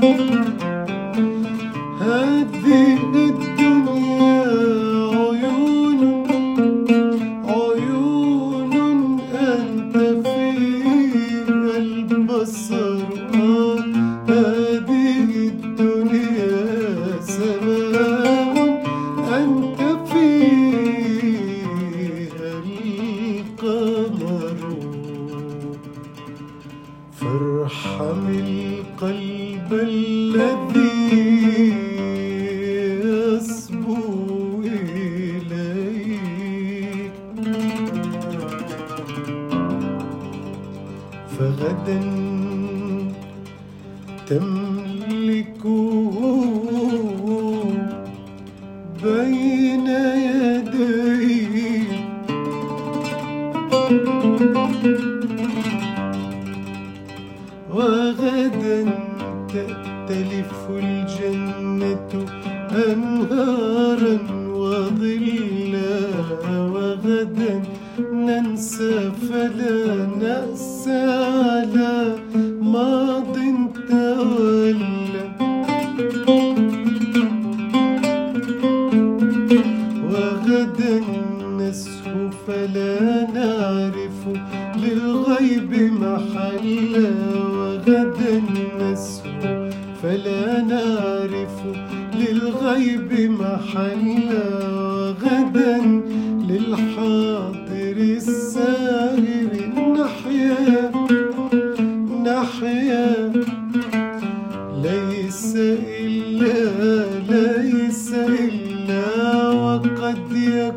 Música فارحم القلب الذي يصبو إليك. فغدا تملكه بين يديك وغدا تأتلف الجنة أنهارا وظلا وغدا ننسى فلا نأسى على ماض تولى. وغدا نسهو فلا نعرف للغيب محلا عدد النسو فلا نعرف للغيب محلا غدا للحاضر السائر نحيا نحيا ليس إلا ليس إلا وقد يكون